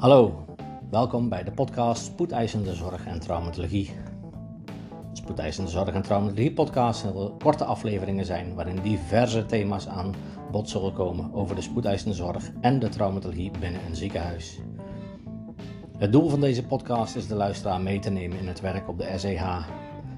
Hallo, welkom bij de podcast Spoedeisende Zorg en Traumatologie. De Spoedeisende Zorg en Traumatologie podcast zullen korte afleveringen zijn waarin diverse thema's aan bod zullen komen over de spoedeisende zorg en de traumatologie binnen een ziekenhuis. Het doel van deze podcast is de luisteraar mee te nemen in het werk op de SEH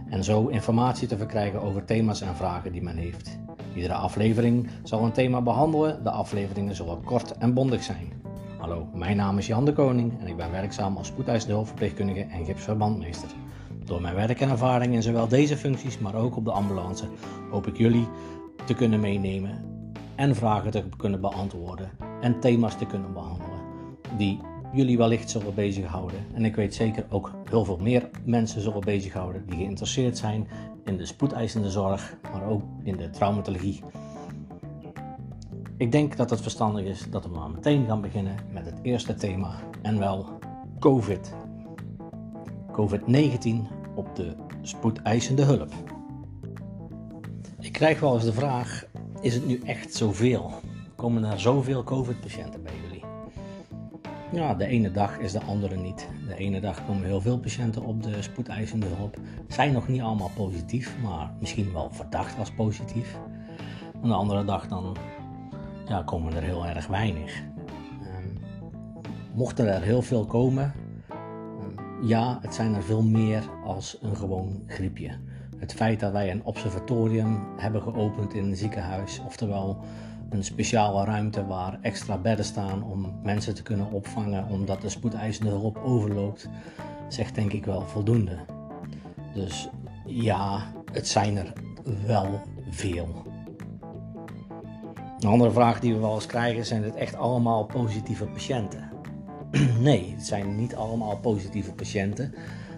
en zo informatie te verkrijgen over thema's en vragen die men heeft. Iedere aflevering zal een thema behandelen. De afleveringen zullen kort en bondig zijn. Hallo, mijn naam is Jan de Koning en ik ben werkzaam als spoedeisende hulpverpleegkundige en gipsverbandmeester. Door mijn werk en ervaring in zowel deze functies, maar ook op de ambulance, hoop ik jullie te kunnen meenemen en vragen te kunnen beantwoorden en thema's te kunnen behandelen die jullie wellicht zullen bezighouden. En ik weet zeker ook heel veel meer mensen zullen bezighouden die geïnteresseerd zijn in de spoedeisende zorg, maar ook in de traumatologie. Ik denk dat het verstandig is dat we maar meteen gaan beginnen met het eerste thema, en wel COVID. COVID-19 op de spoedeisende hulp. Ik krijg wel eens de vraag: is het nu echt zoveel? Komen er zoveel COVID-patiënten bij jullie? Ja, de ene dag is de andere niet. De ene dag komen heel veel patiënten op de spoedeisende hulp. Zijn nog niet allemaal positief, maar misschien wel verdacht als positief. En de andere dag dan ja, komen er heel erg weinig. Um, mochten er heel veel komen, um, ja, het zijn er veel meer als een gewoon griepje. Het feit dat wij een observatorium hebben geopend in een ziekenhuis, oftewel een speciale ruimte waar extra bedden staan om mensen te kunnen opvangen omdat de spoedeisende hulp overloopt, zegt denk ik wel voldoende. Dus ja, het zijn er wel veel. Een andere vraag die we wel eens krijgen, zijn het echt allemaal positieve patiënten? nee, het zijn niet allemaal positieve patiënten.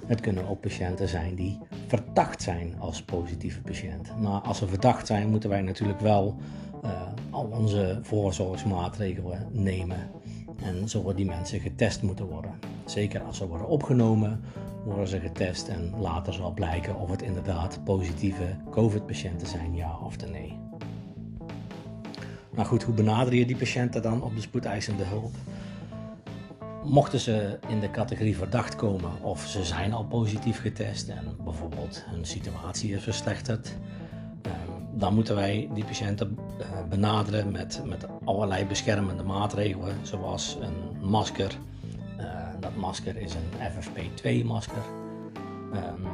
Het kunnen ook patiënten zijn die verdacht zijn als positieve patiënt. Maar als ze verdacht zijn, moeten wij natuurlijk wel uh, al onze voorzorgsmaatregelen nemen. En zullen die mensen getest moeten worden. Zeker als ze worden opgenomen, worden ze getest en later zal blijken of het inderdaad positieve COVID-patiënten zijn, ja of nee. Nou goed, hoe benader je die patiënten dan op de spoedeisende hulp? Mochten ze in de categorie verdacht komen of ze zijn al positief getest en bijvoorbeeld hun situatie is verslechterd, ehm, dan moeten wij die patiënten eh, benaderen met, met allerlei beschermende maatregelen, zoals een masker. Eh, dat masker is een FFP2 masker. Um,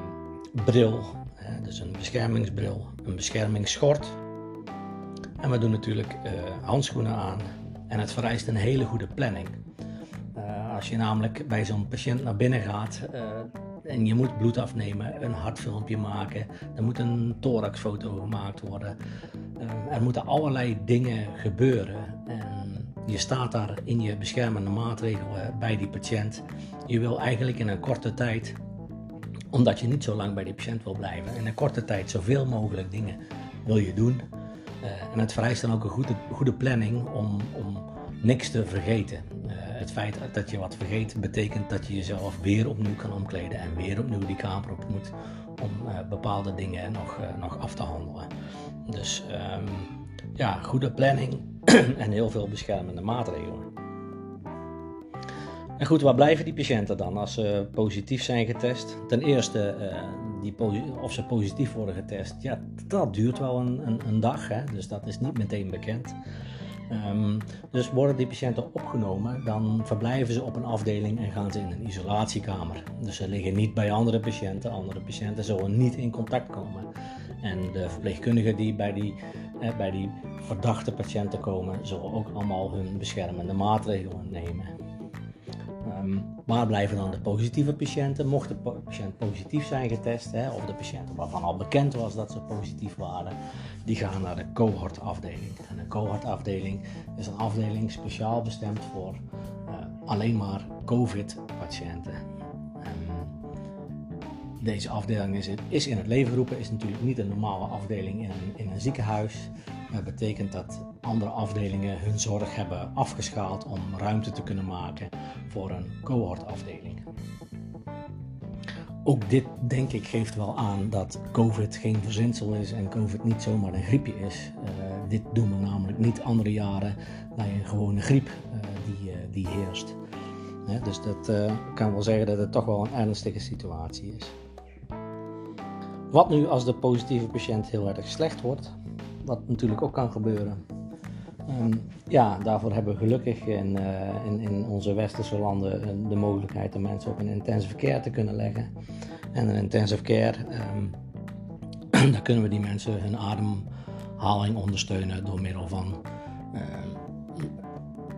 bril, dus een beschermingsbril, een beschermingsschort en we doen natuurlijk uh, handschoenen aan. En het vereist een hele goede planning. Uh, als je namelijk bij zo'n patiënt naar binnen gaat uh, en je moet bloed afnemen, een hartfilmpje maken, er moet een thoraxfoto gemaakt worden. er moeten allerlei dingen gebeuren. En je staat daar in je beschermende maatregelen bij die patiënt. Je wil eigenlijk in een korte tijd, omdat je niet zo lang bij die patiënt wil blijven, in een korte tijd zoveel mogelijk dingen wil je doen. Uh, en het vereist dan ook een goede, goede planning om, om niks te vergeten. Uh, het feit dat je wat vergeet betekent dat je jezelf weer opnieuw kan omkleden en weer opnieuw die kamer op moet om uh, bepaalde dingen nog, nog af te handelen. Dus um, ja, goede planning en heel veel beschermende maatregelen. En goed, waar blijven die patiënten dan als ze positief zijn getest? Ten eerste, of ze positief worden getest, ja, dat duurt wel een, een, een dag. Hè? Dus dat is niet meteen bekend. Um, dus worden die patiënten opgenomen, dan verblijven ze op een afdeling en gaan ze in een isolatiekamer. Dus ze liggen niet bij andere patiënten. Andere patiënten zullen niet in contact komen. En de verpleegkundigen die bij die, bij die verdachte patiënten komen, zullen ook allemaal hun beschermende maatregelen nemen. Um, waar blijven dan de positieve patiënten? Mocht de patiënt positief zijn getest, hè, of de patiënten waarvan al bekend was dat ze positief waren, die gaan naar de cohortafdeling. En de cohortafdeling is een afdeling speciaal bestemd voor uh, alleen maar COVID-patiënten. deze afdeling is, is, in het leven geroepen, is natuurlijk niet een normale afdeling in in een ziekenhuis. Dat betekent dat andere afdelingen hun zorg hebben afgeschaald om ruimte te kunnen maken voor een cohortafdeling. Ook dit, denk ik, geeft wel aan dat COVID geen verzinsel is en COVID niet zomaar een griepje is. Uh, dit doen we namelijk niet andere jaren bij een gewone griep uh, die, uh, die heerst. dus dat kan wel zeggen dat het toch wel een ernstige situatie is. Wat nu als de positieve patiënt heel erg slecht wordt, wat natuurlijk ook kan gebeuren. Ehm, ja, daarvoor hebben we gelukkig in, uh, in, in, onze westerse landen eh, de mogelijkheid om mensen op een intensive care te kunnen leggen. En een intensive care, um, daar kunnen we die mensen hun ademhaling ondersteunen door middel van uh,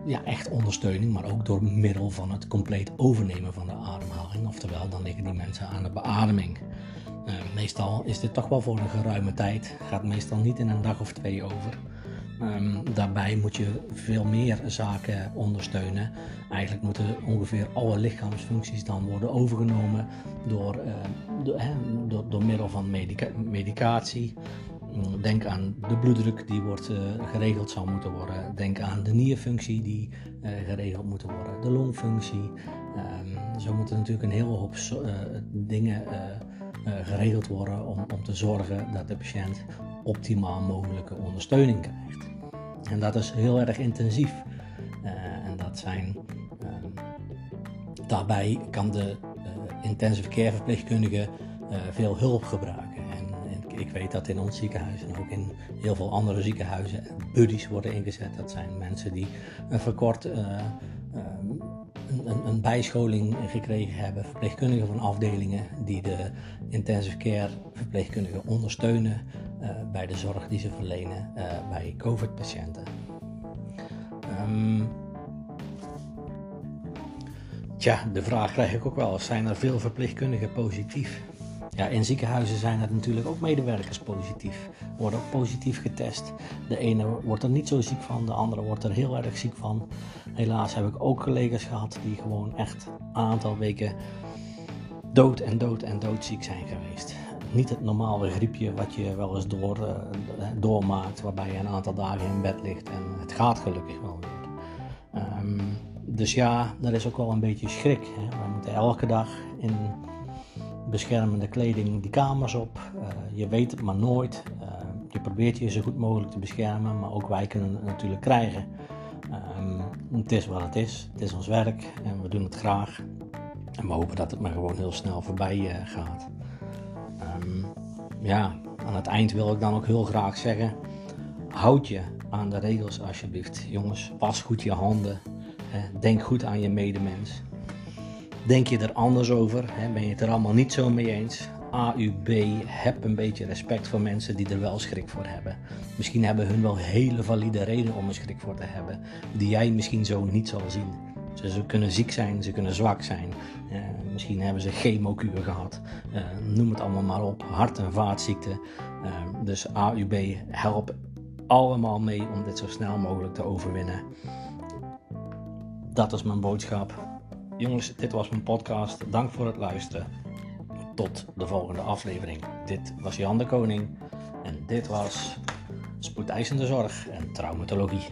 ja, echt ondersteuning, maar ook door middel van het compleet overnemen van de ademhaling. Oftewel, dan liggen die mensen aan de beademing. Uh, meestal is dit toch wel voor een geruime tijd, gaat meestal niet in een dag of twee over. Um, daarbij moet je veel meer zaken ondersteunen. Eigenlijk moeten ongeveer alle lichaamsfuncties dan worden overgenomen door, uh, door, door, middel van medica medicatie. Mm, denk aan de bloeddruk die wordt uh, geregeld zou moeten worden. Denk aan de nierfunctie die geregeld moet worden. De longfunctie. Um, zo moeten natuurlijk een hele hoop dingen geregeld worden om, om te zorgen dat de patiënt optimaal mogelijke ondersteuning krijgt. En dat is heel erg intensief. Uh, en dat zijn, uh, daarbij kan de uh, intensive care verpleegkundige veel hulp gebruiken. En, en, ik weet dat in ons ziekenhuis en ook in heel veel andere ziekenhuizen buddies worden ingezet. Dat zijn mensen die een verkort een, een, bijscholing gekregen hebben, verpleegkundigen van afdelingen die de intensive care verpleegkundigen ondersteunen uh, bij de zorg die ze verlenen uh, bij COVID-patiënten. Um, tja, de vraag krijg ik ook wel: zijn er veel verpleegkundigen positief? Ja, in ziekenhuizen zijn er natuurlijk ook medewerkers positief, worden ook positief getest. De ene wordt er niet zo ziek van, de andere wordt er heel erg ziek van. Helaas heb ik ook collega's gehad die gewoon echt een aantal weken dood en dood en doodziek zijn geweest. Niet het normale griepje wat je wel eens door, uh, doormaakt, waarbij je een aantal dagen in bed ligt en het gaat gelukkig wel weer. Um, dus ja, dat is ook wel een beetje schrik. Hè? We moeten elke dag in beschermende kleding die kamers op. Uh, je weet het maar nooit. Uh, je probeert je zo goed mogelijk te beschermen, maar ook wij kunnen het natuurlijk krijgen. Um, het is wat het is. Het is ons werk en we doen het graag. En we hopen dat het maar gewoon heel snel voorbij uh, gaat. Um, ja, aan het eind wil ik dan ook heel graag zeggen: houd je aan de regels alsjeblieft. Jongens, was goed je handen. Denk goed aan je medemens. Denk je er anders over? Hè? Ben je het er allemaal niet zo mee eens? AUB, heb een beetje respect voor mensen die er wel schrik voor hebben. Misschien hebben hun wel hele valide redenen om er schrik voor te hebben, die jij misschien zo niet zal zien. Ze, kunnen ziek zijn, ze kunnen zwak zijn. Uh, misschien hebben ze chemokuur gehad. Uh, noem het allemaal maar op. Hart- en vaatziekten. Uh, dus AUB, help allemaal mee om dit zo snel mogelijk te overwinnen. Dat is mijn boodschap. Jongens, dit was mijn podcast. Dank voor het luisteren. Tot de volgende aflevering. Dit was Jan de Koning. En dit was Spoedeisende Zorg en Traumatologie.